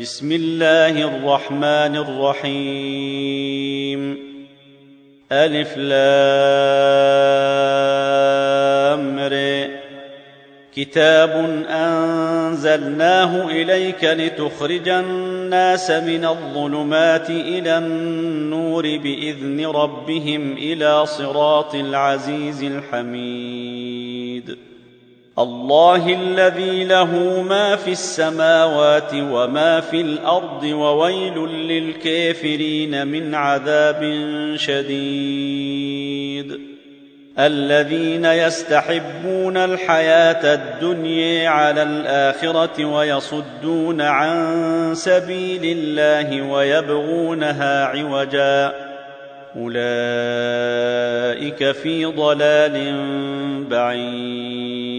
بسم الله الرحمن الرحيم. ألف لام كتاب أنزلناه إليك لتخرج الناس من الظلمات إلى النور بإذن ربهم إلى صراط العزيز الحميد. الله الذي له ما في السماوات وما في الأرض وويل للكافرين من عذاب شديد. الذين يستحبون الحياة الدنيا على الآخرة ويصدون عن سبيل الله ويبغونها عوجا. أولئك في ضلال بعيد.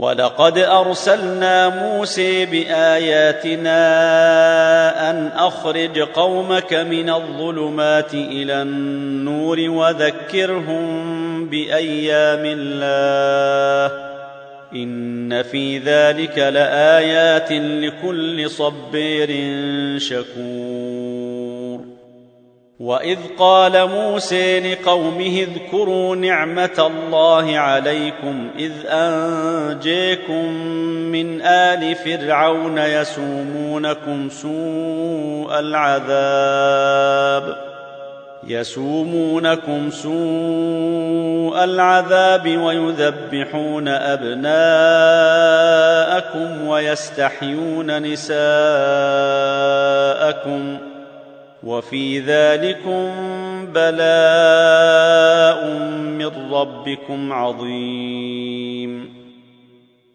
ولقد أرسلنا موسى بآياتنا أن أخرج قومك من الظلمات إلى النور وذكرهم بأيام الله إن في ذلك لآيات لكل صبير شكور واذ قال موسى لقومه اذكروا نعمه الله عليكم اذ انجيكم من ال فرعون يسومونكم سوء العذاب يسومونكم سوء العذاب ويذبحون ابناءكم ويستحيون نساءكم وفي ذلكم بلاء من ربكم عظيم.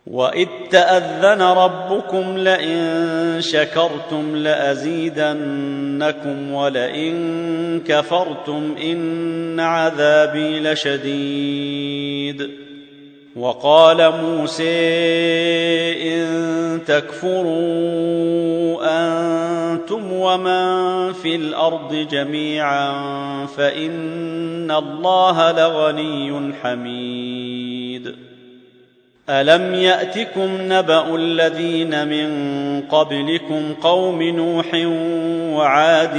وإذ تأذن ربكم لئن شكرتم لأزيدنكم ولئن كفرتم إن عذابي لشديد. وقال موسى إن تكفروا أنتم ومن في الأرض جميعا فان الله لغني حميد الم ياتكم نبا الذين من قبلكم قوم نوح وعاد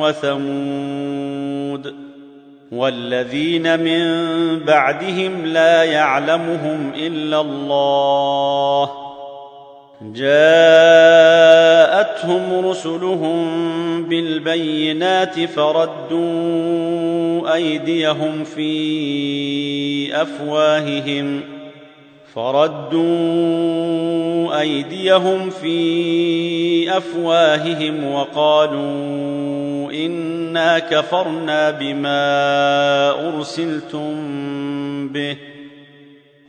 وثمود والذين من بعدهم لا يعلمهم الا الله جاءتهم رسلهم بالبينات فردوا أيديهم في أفواههم فردوا أيديهم في أفواههم وقالوا إنا كفرنا بما أرسلتم به.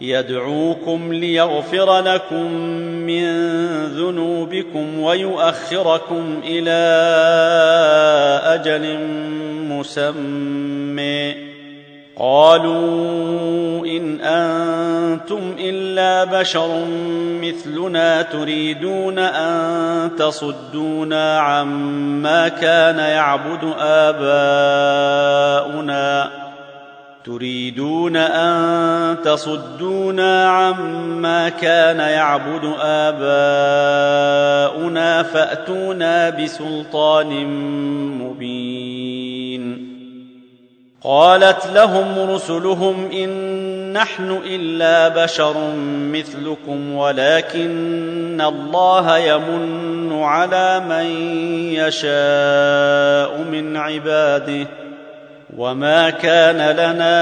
يدعوكم ليغفر لكم من ذنوبكم ويؤخركم إلى أجل مسمى. قالوا إن أنتم إلا بشر مثلنا تريدون أن تصدونا عما كان يعبد آباؤنا. تريدون أن تصدونا عما كان يعبد آباؤنا فأتونا بسلطان مبين. قالت لهم رسلهم إن نحن إلا بشر مثلكم ولكن الله يمن على من يشاء من عباده. وما كان لنا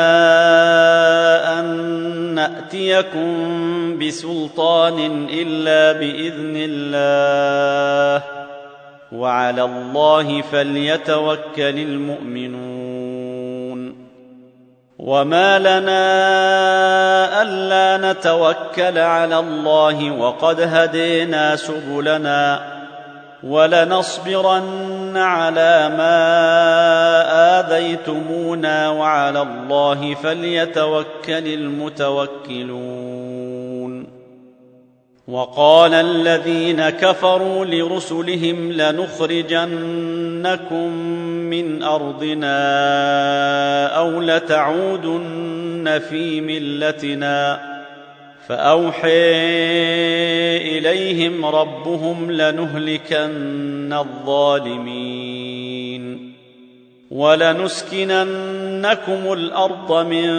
ان ناتيكم بسلطان الا باذن الله وعلى الله فليتوكل المؤمنون وما لنا الا نتوكل على الله وقد هدينا سبلنا ولنصبرن على ما آذيتمونا وعلى الله فليتوكل المتوكلون. وقال الذين كفروا لرسلهم لنخرجنكم من أرضنا أو لتعودن في ملتنا فأوحي إليهم ربهم لنهلكن الظالمين ولنسكننكم الأرض من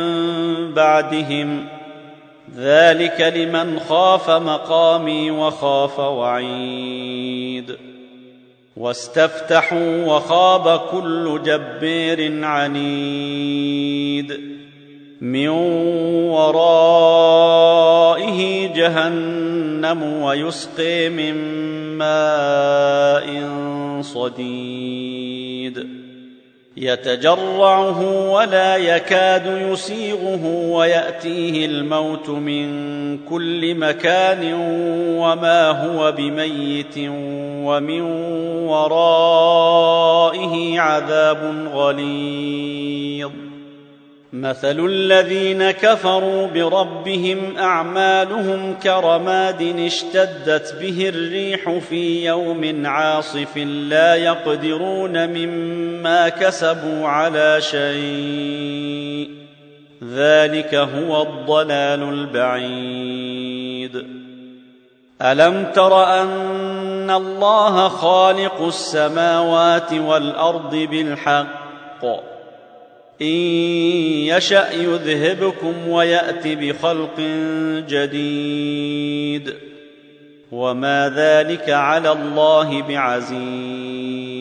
بعدهم ذلك لمن خاف مقامي وخاف وعيد واستفتحوا وخاب كل جبير عنيد من ورائه جهنم ويسقي من ماء صديد. يتجرعه ولا يكاد يسيغه ويأتيه الموت من كل مكان وما هو بميت ومن ورائه عذاب غليظ. مثل الذين كفروا بربهم أعمالهم كرماد اشتدت به الريح في يوم عاصف لا يقدرون مما كسبوا على شيء. ذلك هو الضلال البعيد. ألم تر أن الله خالق السماوات والأرض بالحق؟ إن يشأ يذهبكم ويأت بخلق جديد. وما ذلك على الله بعزيز.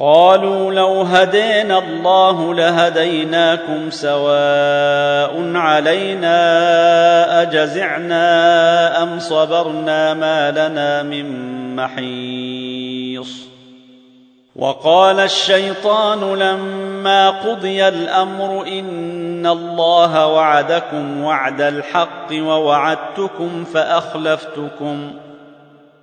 قالوا لو هدينا الله لهديناكم سواء علينا أجزعنا أم صبرنا ما لنا من محيص. وقال الشيطان لما قضي الأمر إن الله وعدكم وعد الحق ووعدتكم فأخلفتكم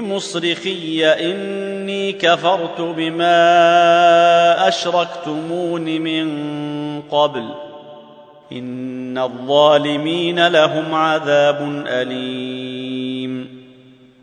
بمصرخي إني كفرت بما أشركتمون من قبل إن الظالمين لهم عذاب أليم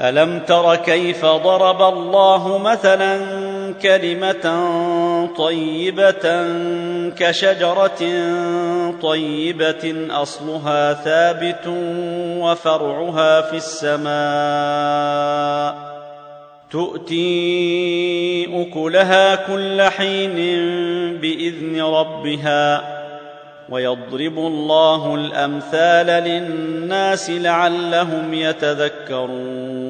ألم تر كيف ضرب الله مثلا كلمة طيبة كشجرة طيبة أصلها ثابت وفرعها في السماء تؤتي أكلها كل حين بإذن ربها ويضرب الله الأمثال للناس لعلهم يتذكرون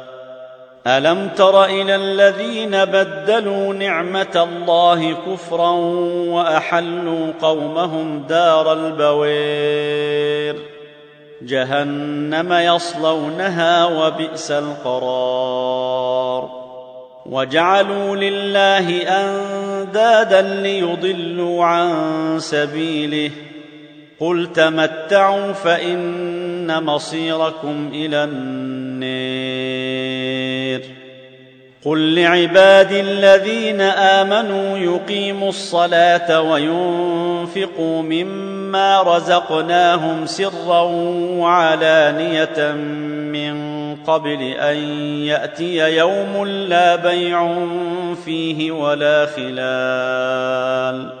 ألم تر إلى الذين بدلوا نعمة الله كفرا وأحلوا قومهم دار البوير؟ جهنم يصلونها وبئس القرار. وجعلوا لله أندادا ليضلوا عن سبيله. قل تمتعوا فإن مصيركم إلى النير قل لعبادي الذين امنوا يقيموا الصلاه وينفقوا مما رزقناهم سرا وعلانيه من قبل ان ياتي يوم لا بيع فيه ولا خلال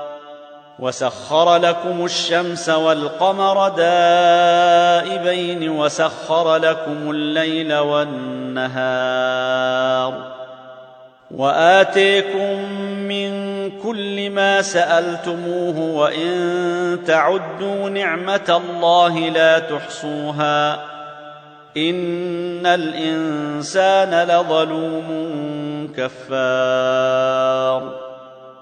وسخر لكم الشمس والقمر دائبين وسخر لكم الليل والنهار وآتيكم من كل ما سألتموه وإن تعدوا نعمة الله لا تحصوها إن الإنسان لظلوم كفار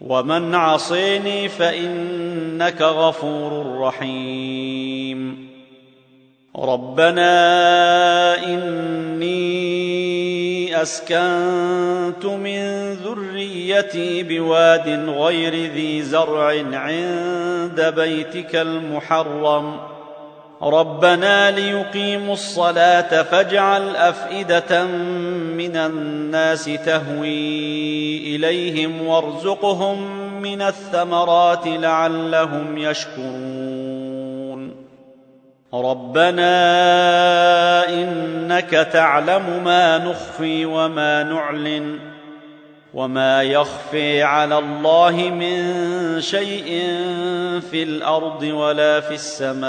ومن عصيني فإنك غفور رحيم. ربنا إني أسكنت من ذريتي بواد غير ذي زرع عند بيتك المحرم. ربنا ليقيموا الصلاة فاجعل أفئدة من الناس تهوي إليهم وارزقهم من الثمرات لعلهم يشكرون. ربنا إنك تعلم ما نخفي وما نعلن وما يخفي على الله من شيء في الأرض ولا في السماء.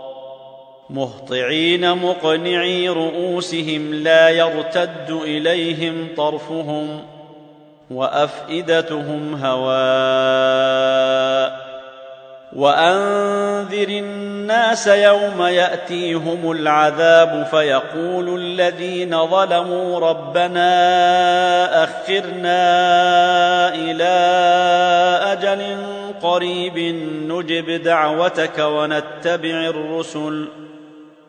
مهطعين مقنعي رؤوسهم لا يرتد إليهم طرفهم وأفئدتهم هواء وأنذر الناس يوم يأتيهم العذاب فيقول الذين ظلموا ربنا أخرنا إلى أجل قريب نجب دعوتك ونتبع الرسل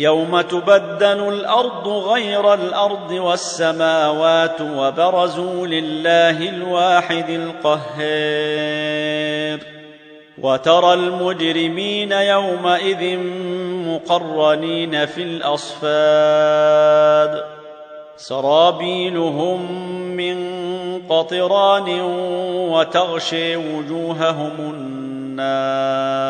يوم تبدل الأرض غير الأرض والسماوات وبرزوا لله الواحد القهار. وترى المجرمين يومئذ مقرنين في الأصفاد. سرابيلهم من قطران وتغشي وجوههم النار.